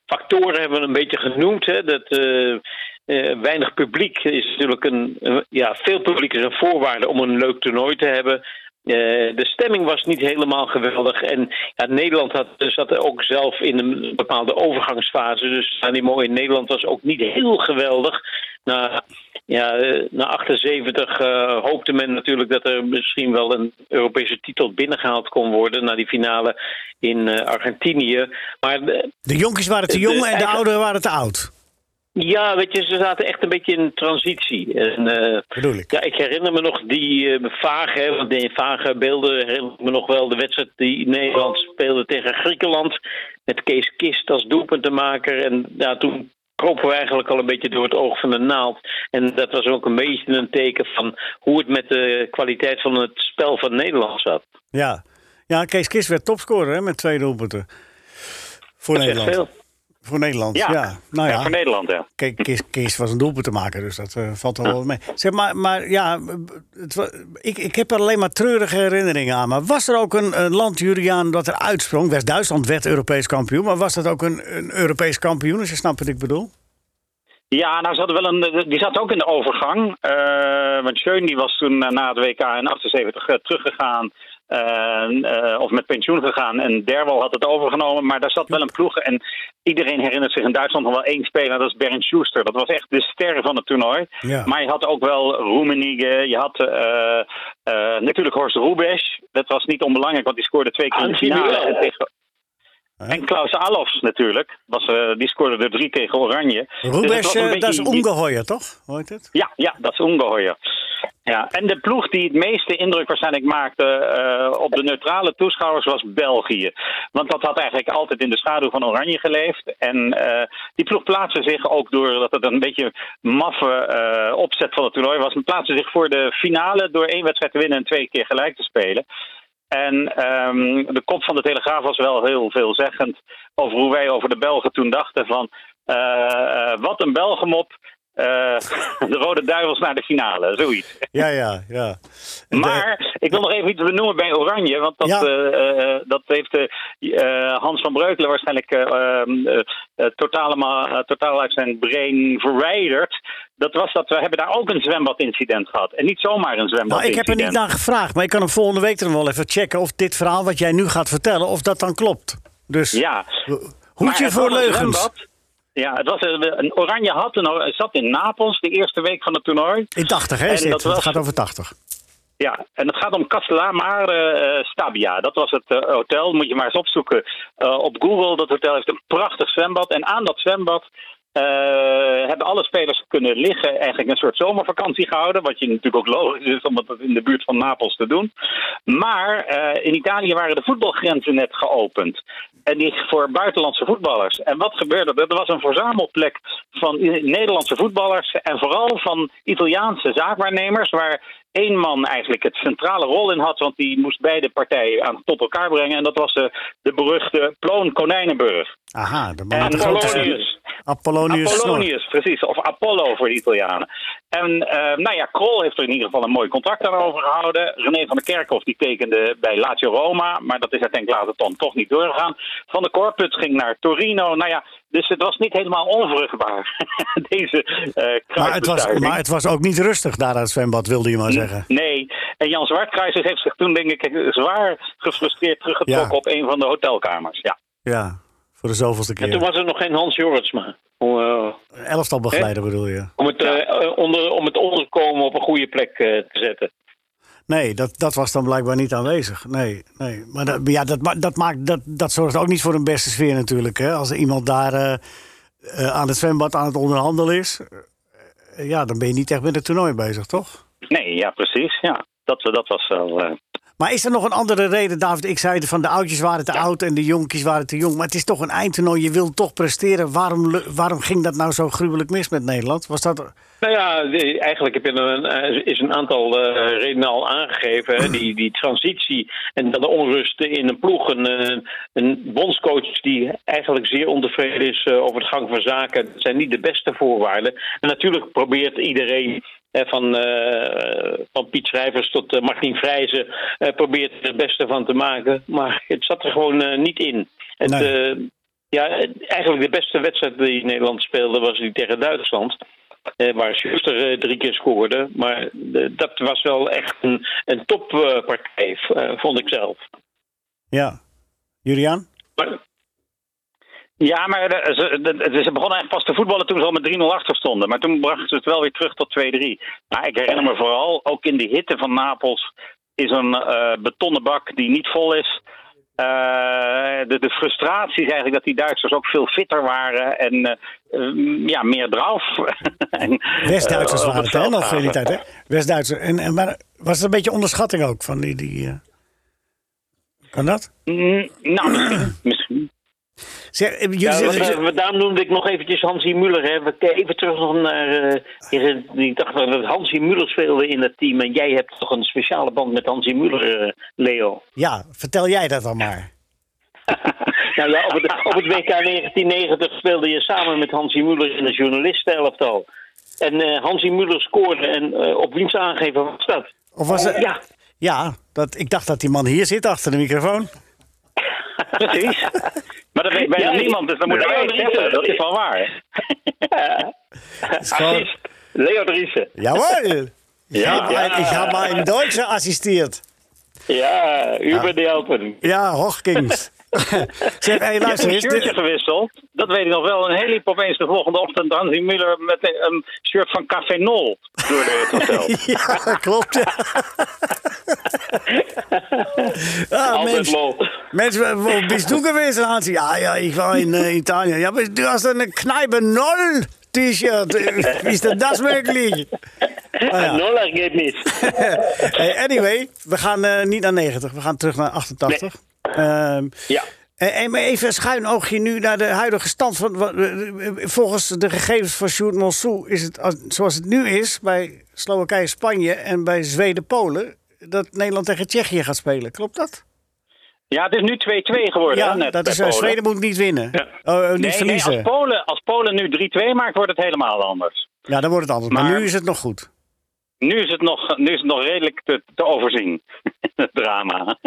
factoren hebben we een beetje genoemd. Hè. Dat, eh, eh, weinig publiek is natuurlijk een. een- ja, veel publiek is een voorwaarde om een leuk toernooi te hebben. Eh, de stemming was niet helemaal geweldig. En ja, Nederland had, zat ook zelf in een bepaalde overgangsfase. Dus niveau in Nederland was ook niet heel geweldig. Na, ja, eh, na 78 eh, hoopte men natuurlijk dat er misschien wel een Europese titel binnengehaald kon worden. Na die finale in Argentinië. Maar De jonkies waren te jong en de ouderen waren te oud. Ja, weet je, ze zaten echt een beetje in transitie. En, eh, Bedoel ik. Ja, ik herinner me nog die eh, vage, want die vage beelden herinner ik me nog wel de wedstrijd die Nederland speelde tegen Griekenland. Met Kees Kist als doelpuntenmaker. En ja, toen kropen we eigenlijk al een beetje door het oog van de naald. En dat was ook een beetje een teken van hoe het met de kwaliteit van het spel van Nederland zat. Ja. ja, Kees Kist werd topscorer hè, met twee doelpunten. Voor Dat Nederland. Voor Nederland, ja. Ja. Nou Ja, ja, voor Nederland, ja. Kees, Kees, Kees was een doelpunt te maken, dus dat eh, valt wel mee. Zeg maar, maar ja, het, ik, ik heb er alleen maar treurige herinneringen aan. Maar was er ook een, een land, Juriaan, dat er uitsprong? West-Duitsland werd Europees kampioen, maar was dat ook een, een Europees kampioen, als je snapt wat ik bedoel? Ja, nou, ze hadden wel een, die zat ook in de overgang. Eh, want Schöne die was toen eh, na het WK in 78 eh, teruggegaan. Eh, eh, of met pensioen gegaan. En Derwal had het overgenomen. Maar daar zat wel een ploeg. En iedereen herinnert zich in Duitsland nog wel één speler. Dat is Bernd Schuster. Dat was echt de ster van het toernooi. Ja. Maar je had ook wel Roemenigge. Je had eh, eh, natuurlijk Horst Rubesch. Dat was niet onbelangrijk, want die scoorde twee keer in de finale. En tegen- En Klaus Alofs natuurlijk. Was, die scoorde er drie tegen Oranje. Dus het Rubes, was een beetje dat is ongeheuer, toch? Heet het? ja, ja, dat is ongeheuer. Ja, en de ploeg die het meeste indruk waarschijnlijk maakte eh, op de neutrale toeschouwers was België. Want dat had eigenlijk altijd in de schaduw van Oranje geleefd. En eh, die ploeg plaatste zich ook doordat het een beetje maffe eh, opzet van het toernooi was. plaatste zich voor de finale door één wedstrijd te winnen en twee keer gelijk te spelen. En ehm, de kop van de Telegraaf was wel heel veelzeggend over hoe wij over de Belgen toen dachten van... wat een Belgemop, de Rode Duivels naar de finale, zoiets. Ja, ja, ja. En de- Maar ik wil nog even iets benoemen bij Oranje. Want dat, Ja. eh, eh, dat heeft eh, eh, Hans van Breukelen waarschijnlijk eh, ehm, eh, eh, totaal, eh, totaal uit zijn brain verwijderd. Dat was dat we hebben daar ook een zwembadincident gehad. En niet zomaar een Nou, zwembadincident. ik heb er niet naar gevraagd, maar ik kan hem volgende week dan wel even checken of dit verhaal wat jij nu gaat vertellen, of dat dan klopt. Dus Ja. hoedje voor leugens. zwembad. Ja, het was een, Oranje had een, zat in Napels de eerste week van het toernooi. In 80, hè? Dat was- Het gaat over 80. Ja, en het gaat om Castellamare eh, Stabia. Dat was het eh, hotel. Moet je maar eens opzoeken eh, op Google. Dat hotel heeft een prachtig zwembad. En aan dat zwembad hebben alle spelers kunnen liggen. Eigenlijk een soort zomervakantie gehouden. Wat je natuurlijk ook logisch is om dat in de buurt van Napels te doen. Maar in Italië waren de voetbalgrenzen net geopend. En die voor buitenlandse voetballers. En wat gebeurde er? Er was een verzamelplek van Nederlandse voetballers. En vooral van Italiaanse zaakwaarnemers. Waar één man eigenlijk het centrale rol in had. Want die moest beide partijen aan tot elkaar brengen. En dat was de, de beruchte Ploon Konijnenburg. Aha, de man En Apollonius. Apollonius. precies. Of Apollo voor de Italianen. En eh, nou ja, Krol heeft er in ieder geval een mooi contract aan overgehouden. René van der Kerkhoff die tekende bij Lazio Roma. Maar dat is uiteindelijk later dan toch niet doorgegaan. Van der Korput ging naar Torino. Nou ja, dus het was niet helemaal onvruchtbaar. Deze eh Maar het, was, kruisbestuiving. maar het was ook niet rustig daar aan het zwembad, wilde je maar zeggen. Nee, en Jan Zwartkruisers heeft zich toen denk ik zwaar gefrustreerd teruggetrokken Ja. op een van de hotelkamers. Ja. Ja, voor de zoveelste En toen keer. was er nog geen Hans Jorritsma. Om, eh, Elftal begeleider bedoel je? om, het, eh, onder, om het onderkomen op een goede plek te zetten. Nee, dat, dat was dan blijkbaar niet aanwezig. Nee, nee. Maar dat, ja, dat, dat, maakt, dat, dat zorgt ook niet voor een beste sfeer natuurlijk. Hè? Als iemand daar eh, eh, aan het zwembad aan het onderhandelen is... eh, ja, dan ben je niet echt met het toernooi bezig, toch? Nee, ja, precies. Ja. Dat, dat was wel. Maar is er nog een andere reden, David? Ik zei van de oudjes waren te oud en de jonkies waren te jong. Maar het is toch een eindtoernooi, je wilt toch presteren. Waarom, waarom ging dat nou zo gruwelijk mis met Nederland? Was dat... Nou ja, eigenlijk heb je een, eh, is een aantal eh, redenen al aangegeven. Hè. Die, die transitie en de onrust in een ploeg. Een, een bondscoach die eigenlijk zeer ontevreden is eh, over de gang van zaken. Dat zijn niet de beste voorwaarden. En natuurlijk probeert iedereen... eh, Van, eh, van Piet Schrijvers tot eh, Martin Vrijzen probeert er het beste van te maken. Maar het zat er gewoon niet in. Het, Nee. ja, eigenlijk de beste wedstrijd die Nederland speelde was die tegen Duitsland. Waar Schuster drie keer scoorde. Maar dat was wel echt een, een toppartij, vond ik zelf. Ja. Julian? Maar, Ja, maar de- ze, begonnen eigenlijk pas te voetballen toen ze al met 3-0 achter stonden. Maar toen brachten ze het wel weer terug tot 2-3. Maar ik herinner me vooral, ook in de hitte van Napels is een eh, betonnen bak die niet vol is. Eh, de, de frustratie is eigenlijk dat die Duitsers ook veel fitter waren en eh, ja, meer drauf. En, West-Duitsers waren het, veld nog in die gaven. tijd, hè? West-Duitsers. En, en, maar was het een beetje onderschatting ook van die... die Kan dat? Mm, nou, misschien. misschien. Zeg, eh, jullie Ja, zitten- wat, wat, daarom noemde ik nog eventjes Hansi Muller. Hè. Even terug nog naar... eh, heren- ik dacht dat Hansi Muller speelde in dat team. En jij hebt toch een speciale band met Hansi Muller, eh, Leo? ja, vertel jij dat dan maar. Nou ja, op het, op het WK 1990 speelde je samen met Hansi Muller in de journalistenelftal. En eh Hansi Muller scoorde en eh, op wiens aangeven was dat? Of was het... Ja, Ja, dat, ik dacht dat die man hier zit achter de microfoon. Precies. Maar dat weet bijna Ja, niemand, dus dan moet Leo ik Driessen. Dat is wel waar. gewoon-. Leo Driessen. Jawohl. Ich Ja. habe ein, ich habe einen Deutscher assistiert. Ja, über die Alpen. Ja, Hochkings. zeg, hey, hebt luister een shirtje gewisseld. Dat weet ik nog wel. Een hele opeens de volgende ochtend Hansi Muller met een, een shirt van Café Nol door de hotel. Ja, klopt. Ja. ah, Altijd Mensch, lol. Mensch, wo bist du gewesen, Hansi? Ja, ja, ich war in äh, Italien. Ja, aber du hast eine Kneipe Null T-Shirt. Wie denn das möglich? Ah, ja. Noller geht niet. Hey, anyway, we gaan eh, niet naar 90, we gaan terug naar 88. Ehm, Ja. eh, en maar even een schuin oogje nu naar de huidige stand. Van, eh, volgens de gegevens van Sjoerd Monsou is het als- zoals het nu is bij Slowakije, Spanje en bij Zweden, Polen. Dat Nederland tegen Tsjechië gaat spelen. Klopt dat? Ja, het is nu 2-2 geworden. Ja, hè, net dat is, eh, Polen. Zweden moet niet winnen. Ja. Oh, eh, niet Nee, nee, verliezen. als, Polen, als Polen nu 3-2 maakt, wordt het helemaal anders. Ja, dan wordt het anders. Maar, Maar- nu is het nog goed. Nu is het nog, nu is het nog redelijk te, te overzien, het drama.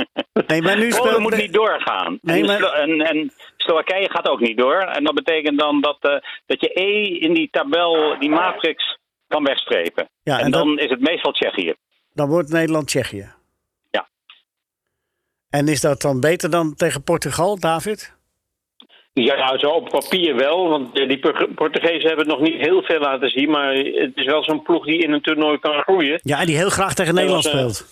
Nee, maar nu speelt... moet niet doorgaan. Nee, en, maar- en, en Slowakije gaat ook niet door. En dat betekent dan dat, eh, dat je E in die tabel, die matrix, kan wegstrepen. Ja, en, en dan dat- is het meestal Tsjechië. Dan wordt Nederland-Tsjechië. Ja. En is dat dan beter dan tegen Portugal, David? Ja, zo op papier wel. Want eh, die Por- Portugezen hebben het nog niet heel veel laten zien. Maar het is wel zo'n ploeg die in een toernooi kan groeien. Ja, en die heel graag tegen Nederland eh, speelt.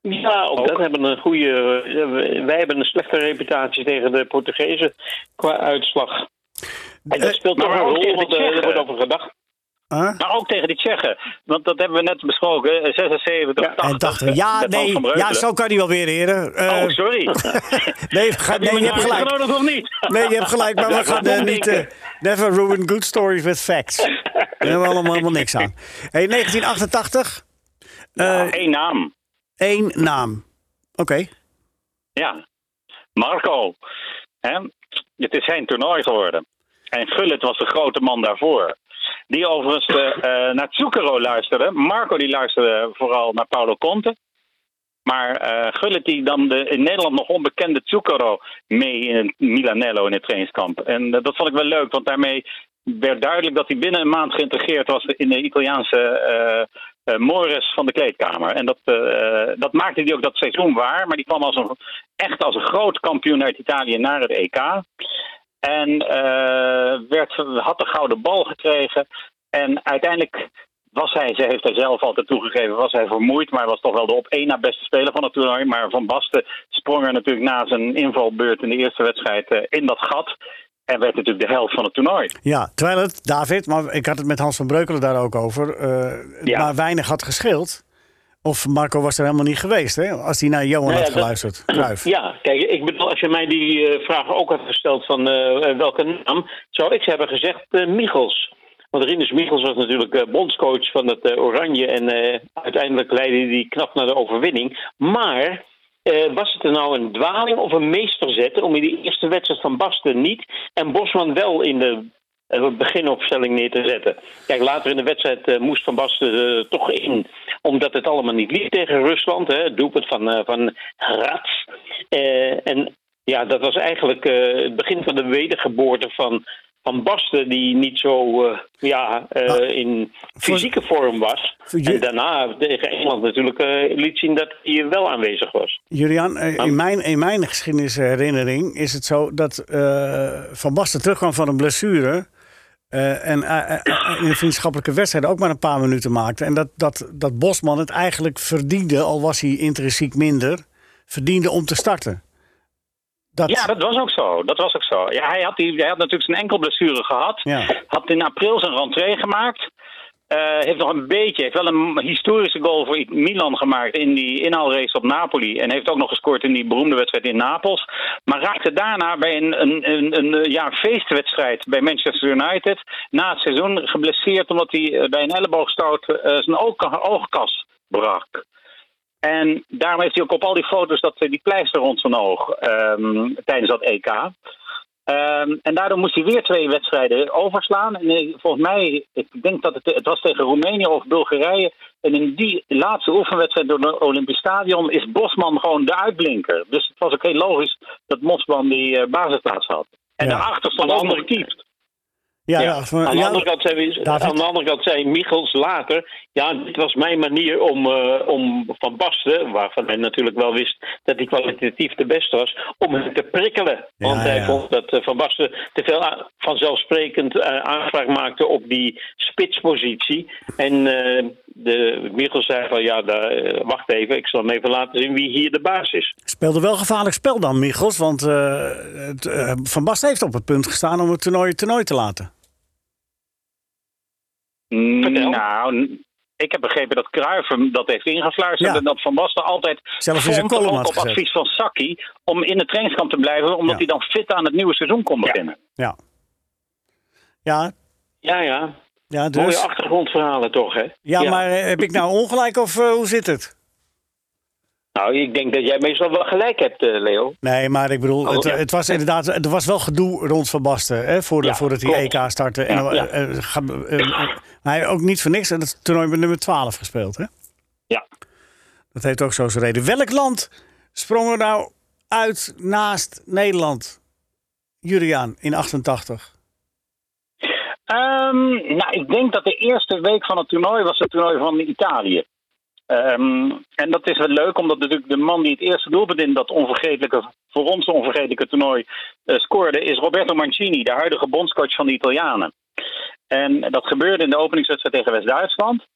Ja, ook dat hebben een goede. eh, Wij hebben een slechte reputatie tegen de Portugezen qua uitslag. En dat speelt maar toch een rol, want er wordt over gedacht. Huh? Maar ook tegen die Tsjechen. Want dat hebben we net besproken. eh, 76, 80. En dachten we, ja, met Hans nee, ja, zo kan hij wel weer, heren. Eh, Oh, sorry. nee, ga- nee, je hebt gelijk. uitgenodigd of niet? Nee, je hebt gelijk, maar we Ja, gaan eh, niet... never ruin good stories with facts. Daar hebben we allemaal helemaal niks aan. Hey, 1988. Ja, eh Eén naam. één naam. Oké. Ja. Marco. Hè? Het is zijn toernooi geworden. En Gullit was de grote man daarvoor. Die overigens eh, eh, naar Zucchero luisterde. Marco die luisterde vooral naar Paolo Conte. Maar eh Gullit die dan de in Nederland nog onbekende Zucchero mee in Milanello in het trainingskamp. En dat vond ik wel leuk, want daarmee werd duidelijk dat hij binnen een maand geïntegreerd was in de Italiaanse eh, Mores van de kleedkamer. En dat, dat maakte hij ook dat seizoen waar. Maar die kwam als een, echt als een groot kampioen uit Italië naar het EK. En eh, werd, had de gouden bal gekregen. En uiteindelijk was hij, ze heeft hij zelf altijd toegegeven, was hij vermoeid. Maar was toch wel de op één na beste speler van het toernooi. Maar Van Basten sprong er natuurlijk na zijn invalbeurt in de eerste wedstrijd eh, in dat gat. En werd natuurlijk de helft van het toernooi. Ja, terwijl het, David, maar ik had het met Hans van Breukelen daar ook over, eh, Ja. maar weinig had gescheeld. Of Marco was er helemaal niet geweest, hè? Als hij naar Johan Nou ja, had geluisterd. Ja, kijk, ik bedoel, als je mij die eh, vraag ook had gesteld van eh, welke naam, zou ik hebben gezegd eh Michels. Want Rinus Michels was natuurlijk bondscoach van het Oranje en uiteindelijk leidde hij knap naar de overwinning. Maar was het er nou een dwaling of een meesterzet om in die eerste wedstrijd van Basten niet en Bosman wel in de beginopstelling neer te zetten? Kijk, later in de wedstrijd moest Van Basten toch in, omdat het allemaal niet liep tegen Rusland. Hè, het doelpunt van, eh, van Rats. Eh, en ja, dat was eigenlijk eh, het begin van de wedergeboorte van, van Basten, die niet zo ja, Ah, in fysieke vorm was. En daarna tegen Engeland natuurlijk liet zien dat hij wel aanwezig was. Julian, in mijn, in mijn geschiedenisherinnering is het zo dat Van Basten terugkwam van een blessure. Eh, en eh, eh, in een vriendschappelijke wedstrijd ook maar een paar minuten maakte. En dat, dat, dat Bosman het eigenlijk verdiende, al was hij intrinsiek minder, verdiende om te starten. Dat, Ja, dat was ook zo. Dat was ook zo. Ja, hij, had die, hij had natuurlijk zijn enkel blessure gehad. Ja. Had in april zijn rentree gemaakt. Eh, heeft nog een beetje, heeft wel een historische goal voor Milan gemaakt in die inhaalrace op Napoli. En heeft ook nog gescoord in die beroemde wedstrijd in Napels. Maar raakte daarna bij een, een, een, een, ja, een feestwedstrijd bij Manchester United. Na het seizoen geblesseerd omdat hij eh, bij een elleboogstoot eh, zijn oog, oogkas brak. En daarom heeft hij ook op al die foto's dat, die pleister rond zijn oog ehm, tijdens dat EK. Ehm, en daardoor moest hij weer twee wedstrijden overslaan. En eh, volgens mij, ik denk dat het, het was tegen Roemenië of Bulgarije. En in die laatste oefenwedstrijd door het Olympisch Stadion is Bosman gewoon de uitblinker. Dus het was ook heel logisch dat Bosman die eh, basisplaats had. En Ja. daarachter stond de de andere keeper. Ja, aan, de andere kant zei, David? aan de andere kant zei Michels later... ja, dit was mijn manier om, eh, om Van Basten... waarvan hij natuurlijk wel wist dat hij kwalitatief de beste was... om hem te prikkelen. Ja, Want hij ja. vond dat eh, Van Basten te veel vanzelfsprekend eh, aanspraak maakte... op die spitspositie. En de, Michels zei van... ja, daar, wacht even, ik zal hem even laten zien wie hier de baas is. speelde wel gevaarlijk spel dan, Michels. Want het, Van Basten heeft op het punt gestaan om het toernooi toernooi te laten. Vertel. Nou, ik heb begrepen dat Cruijff hem dat heeft ingefluisterd. Ja. En dat Van Basten altijd Zelfs in zijn column op gezet. advies van Saki, om in de trainingskamp te blijven. Omdat Ja. hij dan fit aan het nieuwe seizoen kon beginnen. Ja. Ja, Ja, ja. ja Mooie dus. achtergrondverhalen toch, hè? Ja, maar eh, heb ik nou ongelijk of eh, hoe zit het? Nou, ik denk dat jij meestal wel gelijk hebt, eh, Leo. Nee, maar ik bedoel, Oh, het, het was inderdaad, er was wel gedoe rond Van Basten hè, voor de, Ja, voordat hij. EK startte. En Ja, eh, eh, hij ook niet voor niks en het toernooi met nummer 12 gespeeld. Hè? Ja. Dat heeft ook zo zijn reden. Welk land sprong er nou uit naast Nederland? Juriaan in 88. Ehm, nou, ik denk dat de eerste week van het toernooi was het toernooi van Italië. Ehm, en dat is wel leuk, omdat natuurlijk de man die het eerste doelpunt in dat onvergetelijke, voor ons onvergetelijke toernooi eh, scoorde, is Roberto Mancini, de huidige bondscoach van de Italianen. En dat gebeurde in de openingswedstrijd tegen West-Duitsland.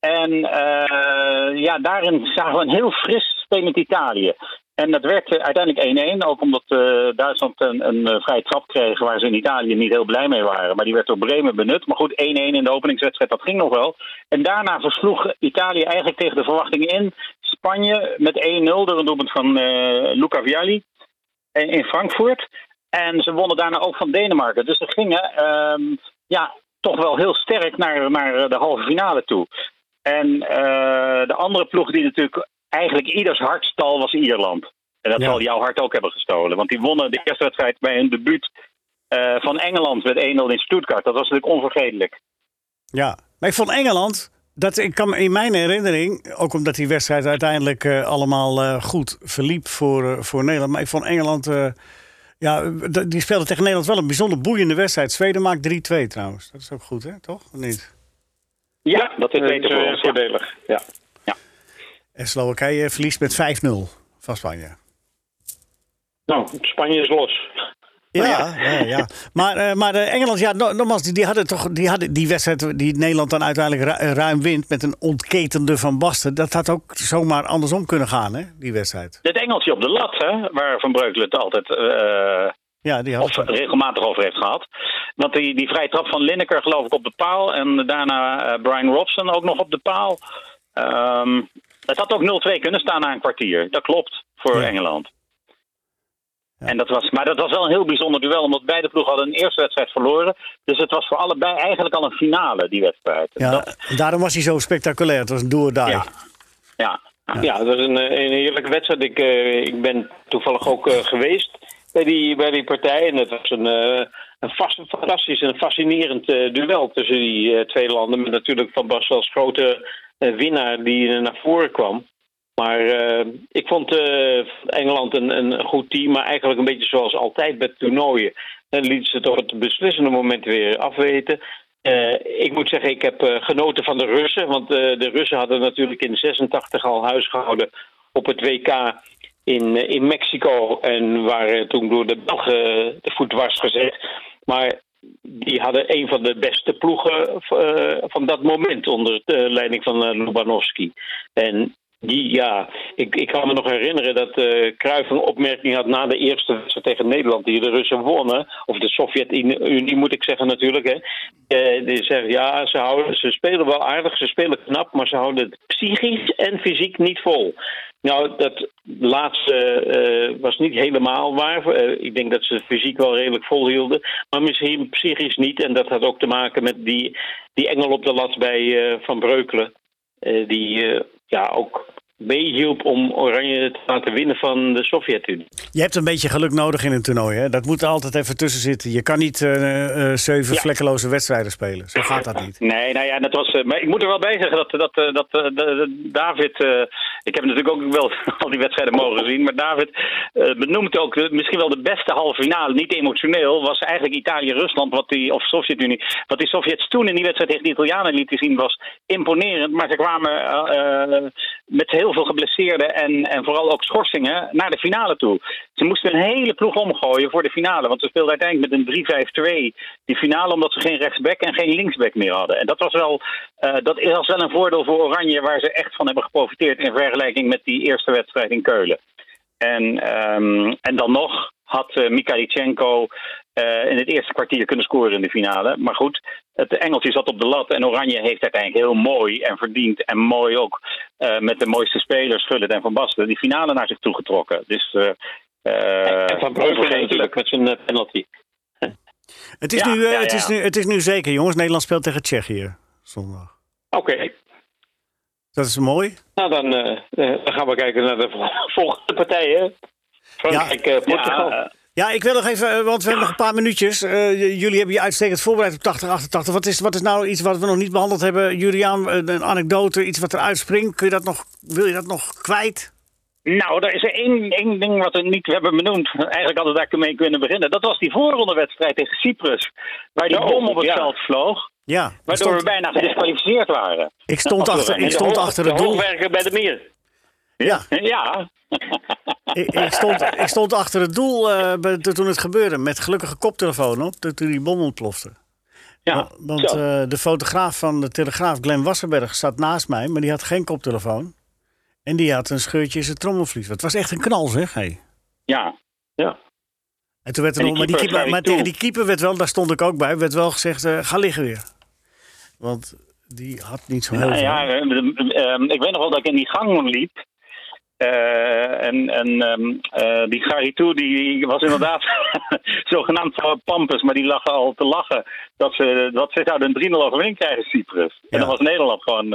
En eh, ja, daarin zagen we een heel fris spelend Italië. En dat werd eh, uiteindelijk 1-1, ook omdat eh, Duitsland een, een eh, vrije trap kreeg waar ze in Italië niet heel blij mee waren. Maar die werd door Bremen benut. Maar goed, 1-1 in de openingswedstrijd, dat ging nog wel. En daarna versloeg Italië eigenlijk tegen de verwachtingen in Spanje met 1-0 door een doelpunt van Luca Vialli in Frankfurt. En ze wonnen daarna ook van Denemarken. Dus ze gingen ehm, ja, toch wel heel sterk naar, naar de halve finale toe. En de andere ploeg die natuurlijk eigenlijk ieders hart stal was Ierland. En dat Ja. zal jouw hart ook hebben gestolen. Want die wonnen de eerste wedstrijd bij hun debuut eh, van Engeland met 1-0 in Stuttgart. Dat was natuurlijk onvergetelijk. Ja, maar ik vond Engeland, dat ik kan me in mijn herinnering, ook omdat die wedstrijd uiteindelijk eh, allemaal eh, goed verliep voor, voor Nederland. Maar ik vond Engeland, eh, ja, die speelde tegen Nederland wel een bijzonder boeiende wedstrijd. Zweden maakt 3-2 trouwens. Dat is ook goed, hè? Toch? Of niet? Ja, dat is beter voor ons. ja. voordelig. Ja. En Slowakije verliest met 5-0 van Spanje. Nou, Spanje is los. Ja, ja, ja. Maar, eh, maar eh, Engeland, ja, no- nogmaals, die, die hadden toch die, hadden die wedstrijd die Nederland dan uiteindelijk ru- ruim wint met een ontketende Van Basten. Dat had ook zomaar andersom kunnen gaan, hè, die wedstrijd. Dit Engeltje op de lat, hè, waar Van Breukelen het altijd eh, Ja, die of had regelmatig over heeft gehad. Want die, die vrije trap van Lineker geloof ik op de paal. En daarna eh, Brian Robson ook nog op de paal. Ehm, het had ook 0-2 kunnen staan na een kwartier. Dat klopt voor Ja. Engeland. En dat was, maar dat was wel een heel bijzonder duel, omdat beide ploegen hadden een eerste wedstrijd verloren. Dus het was voor allebei eigenlijk al een finale, die wedstrijd. Ja, dat- daarom was hij zo spectaculair. Het was een do or die. ja. ja. Ja, dat was een, een heerlijke wedstrijd. Ik, eh, ik ben toevallig ook eh, geweest bij die, bij die partij. En het was een, eh, een vast, fantastisch en fascinerend eh, duel tussen die twee landen. Met natuurlijk Van Basten als grote winnaar die naar voren kwam. Maar eh, ik vond eh, Engeland een, een goed team, maar eigenlijk een beetje zoals altijd bij toernooien. Dan lieten ze het op het beslissende moment weer afweten. Eh, ik moet zeggen, ik heb genoten van de Russen. Want de Russen hadden natuurlijk in 86 al huis gehouden op het WK in, in Mexico. En waren toen door de Belgen de voet was gezet. Maar die hadden een van de beste ploegen eh, van dat moment onder de leiding van uh, Lubanovski. En ja, ik, ik kan me nog herinneren dat Cruijff een opmerking had na de eerste wedstrijd tegen Nederland, die de Russen wonnen. Of de Sovjet-Unie moet ik zeggen natuurlijk. Hè. Eh, die zegt ja, ze, houden, ze spelen wel aardig, ze spelen knap, maar ze houden het psychisch en fysiek niet vol. Nou, dat laatste eh, was niet helemaal waar. Ik denk dat ze fysiek wel redelijk volhielden. Maar misschien psychisch niet. En dat had ook te maken met die, die engel op de lat bij Van Breukelen. Die ja, ook meehielp om Oranje te laten winnen van de Sovjet-Unie. Je hebt een beetje geluk nodig in een toernooi. Hè? Dat moet er altijd even tussen zitten. Je kan niet eh, eh, zeven Ja. vlekkeloze wedstrijden spelen. Zo gaat dat niet. Nee, nou ja, dat was. eh, maar ik moet er wel bij zeggen dat, dat, dat David. ik heb natuurlijk ook wel al die wedstrijden mogen zien. Maar David benoemt ook de- misschien wel de beste halve finale. Niet emotioneel. Was eigenlijk Italië-Rusland. Wat die, of Sovjet-Unie. Wat die Sovjets toen in die wedstrijd tegen de Italianen lieten zien. Was imponerend. Maar ze kwamen met heel veel geblesseerden. En, en vooral ook schorsingen naar de finale toe. Ze moesten een hele ploeg omgooien voor de finale. Want ze speelden uiteindelijk met een 3-5-2 die finale. Omdat ze geen rechtsback en geen linksback meer hadden. En dat was wel, eh, dat is wel een voordeel voor Oranje. Waar ze echt van hebben geprofiteerd. In vergelijking met die eerste wedstrijd in Keulen. En, ehm, en dan nog had uh, in het eerste kwartier kunnen scoren in de finale. Maar goed, het Engeltje zat op de lat. En Oranje heeft uiteindelijk heel mooi en verdiend. En mooi ook eh, met de mooiste spelers, Gullit en Van Basten, die finale naar zich toe getrokken. Dus. eh, eh, en Van Breukelen natuurlijk met zijn penalty. Het is, Ja, nu, eh, ja, het, is nu, het is nu zeker, jongens. Nederland speelt tegen Tsjechië zondag. Oké, Dat is mooi. nou dan, dan gaan we kijken naar de vol- volgende partijen. Frankrijk, eh, Portugal. Ja, eh, ik wil nog even, eh, want we hebben nog een paar minuutjes. Eh, jullie hebben je uitstekend voorbereid op 80, 88. Wat is, wat is nou iets wat we nog niet behandeld hebben? Juliaan, een, een anekdote, iets wat eruit springt. Kun je dat nog, wil je dat nog kwijt? Nou, er is er één, één ding wat we niet hebben benoemd. Eigenlijk hadden we daar mee kunnen beginnen. Dat was die voorrondewedstrijd tegen Cyprus. Waar die Oh, bom op het ja. veld vloog. Ja, Waardoor stond, we bijna gedisqualificeerd waren. ik stond achter, ik stond achter de het doel. hoogwerker bij de meer. Ja, Ja, ik, ik, stond, ik stond achter het doel eh, bij- toen het gebeurde. Met gelukkige koptelefoon op, toen die bom ontplofte. ja. Wa- Want eh, de fotograaf van de Telegraaf, Glenn Wassenberg, zat naast mij, maar die had geen koptelefoon. En die had een scheurtje in zijn trommelvlies. Het was echt een knal, zeg. Hey. ja. Ja. En toen werd er nog, maar, die keeper maar tegen die keeper werd wel, daar stond ik ook bij, werd wel gezegd: eh, ga liggen weer. Want die had niet zo heel Nou veel. ja, ik weet nog wel dat ik in die gang liep. Eh, en en ehm, eh, die Garitou die was inderdaad zogenaamd van Pampus, maar die lag al te lachen dat ze, dat ze zouden een 3-0 overwinning krijgen, Cyprus. Ja. En dan was Nederland gewoon.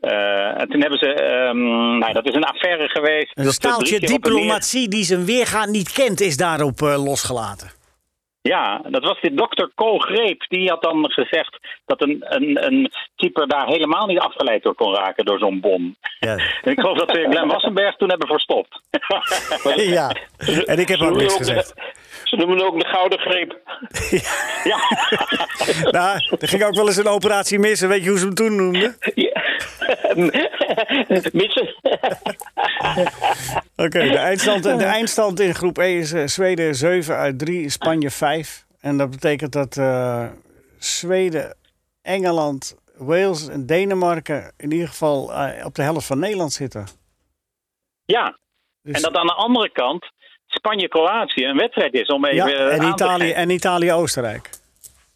eh, en toen hebben ze, ehm, nou, dat is een affaire geweest. Een dat staaltje diplomatie die zijn weerga niet kent, is daarop losgelaten. Ja, dat was die dokter Ko Greep. Die had dan gezegd dat een, een, een keeper daar helemaal niet afgeleid door kon raken door zo'n bom. Ja. En ik geloof dat ze Glenn Wassenberg toen hebben verstopt. ja, en ik heb ook niks gezegd. Ze noemen het ook de gouden greep. ja. Nou, er ging ook wel eens een operatie mis. en Weet je hoe ze hem toen noemden? Ja. Missen. Oké, de, eindstand, de eindstand in groep E is eh, Zweden 7 uit 3, Spanje 5. En dat betekent dat eh, Zweden, Engeland, Wales en Denemarken in ieder geval eh, op de helft van Nederland zitten. ja, Dus- en dat aan de andere kant Spanje-Kroatië een wedstrijd is om even ja, en Italië, geven. en Italië-Oostenrijk.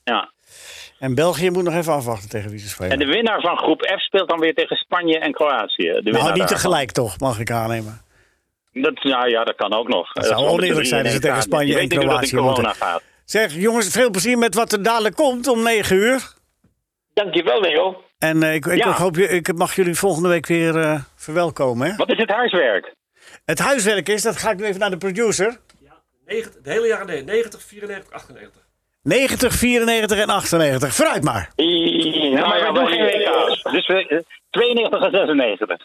Ja. En België moet nog even afwachten tegen wie ze spelen. En de winnaar van groep F speelt dan weer tegen Spanje en Kroatië. De winnaar nou, niet daarvan. tegelijk toch, mag ik aannemen. Dat, nou ja, dat kan ook nog. Dat zou oneerlijk zijn als in tegen Spanje en Kroatië moeten. gaat. Zeg, jongens, veel plezier met wat er dadelijk komt om 9 uur. Dankjewel, Leo. En eh, ik, ik, Ja. hoop, je- ik mag jullie volgende week weer eh, verwelkomen. Hè? Wat is het huiswerk? Het huiswerk is, dat ga ik nu even naar de producer. 90, de hele jaren nee, 90, 94, 98. 90, 94 en 98. Vooruit maar. Ja, maar we doen geen WK's. Dus we, eh, 92 en 96.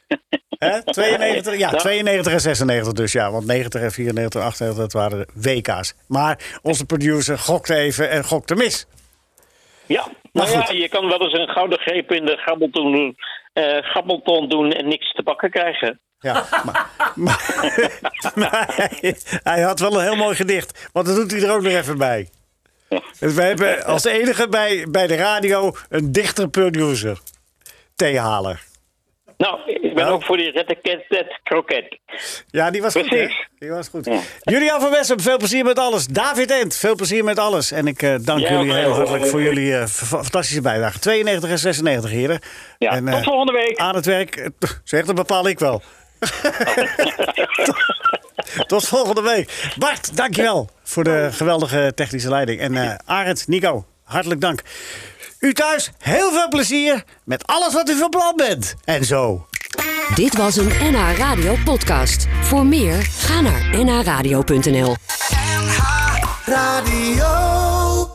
Hè? 92, ja, 92 en 96 dus ja. Want 90 en 94 en 98, dat waren de WK's. Maar onze producer gokte even en gokte mis. Ja, Maar nou ja, je kan wel eens een gouden greep in de gabbelton doen, eh, gabbelton doen en niks te pakken krijgen. Ja, maar, maar, maar hij, hij had wel een heel mooi gedicht. Want dat doet hij er ook nog even bij. Dus wij hebben als enige bij, bij de radio een dichter producer. Theehaler. Nou, ik ben ook voor die retteketet kroket. Ja, die was goed, hè? Die was goed. Ja. Julian van Wessem, veel plezier met alles. David Ent, veel plezier met alles. En ik eh, dank Ja, jullie heel hartelijk voor jullie eh, fantastische bijdrage. 92 en 96, heren. Ja, en, eh, tot volgende week. Aan het werk. eh, Zeg, dat bepaal ik wel. Tot volgende week. Bart, dankjewel voor de geweldige technische leiding. En eh Arend, Nico, hartelijk dank. U thuis, heel veel plezier met alles wat u van plan bent. En zo. Dit was een NH Radio podcast. Voor meer, ga naar nhradio.nl. Radio.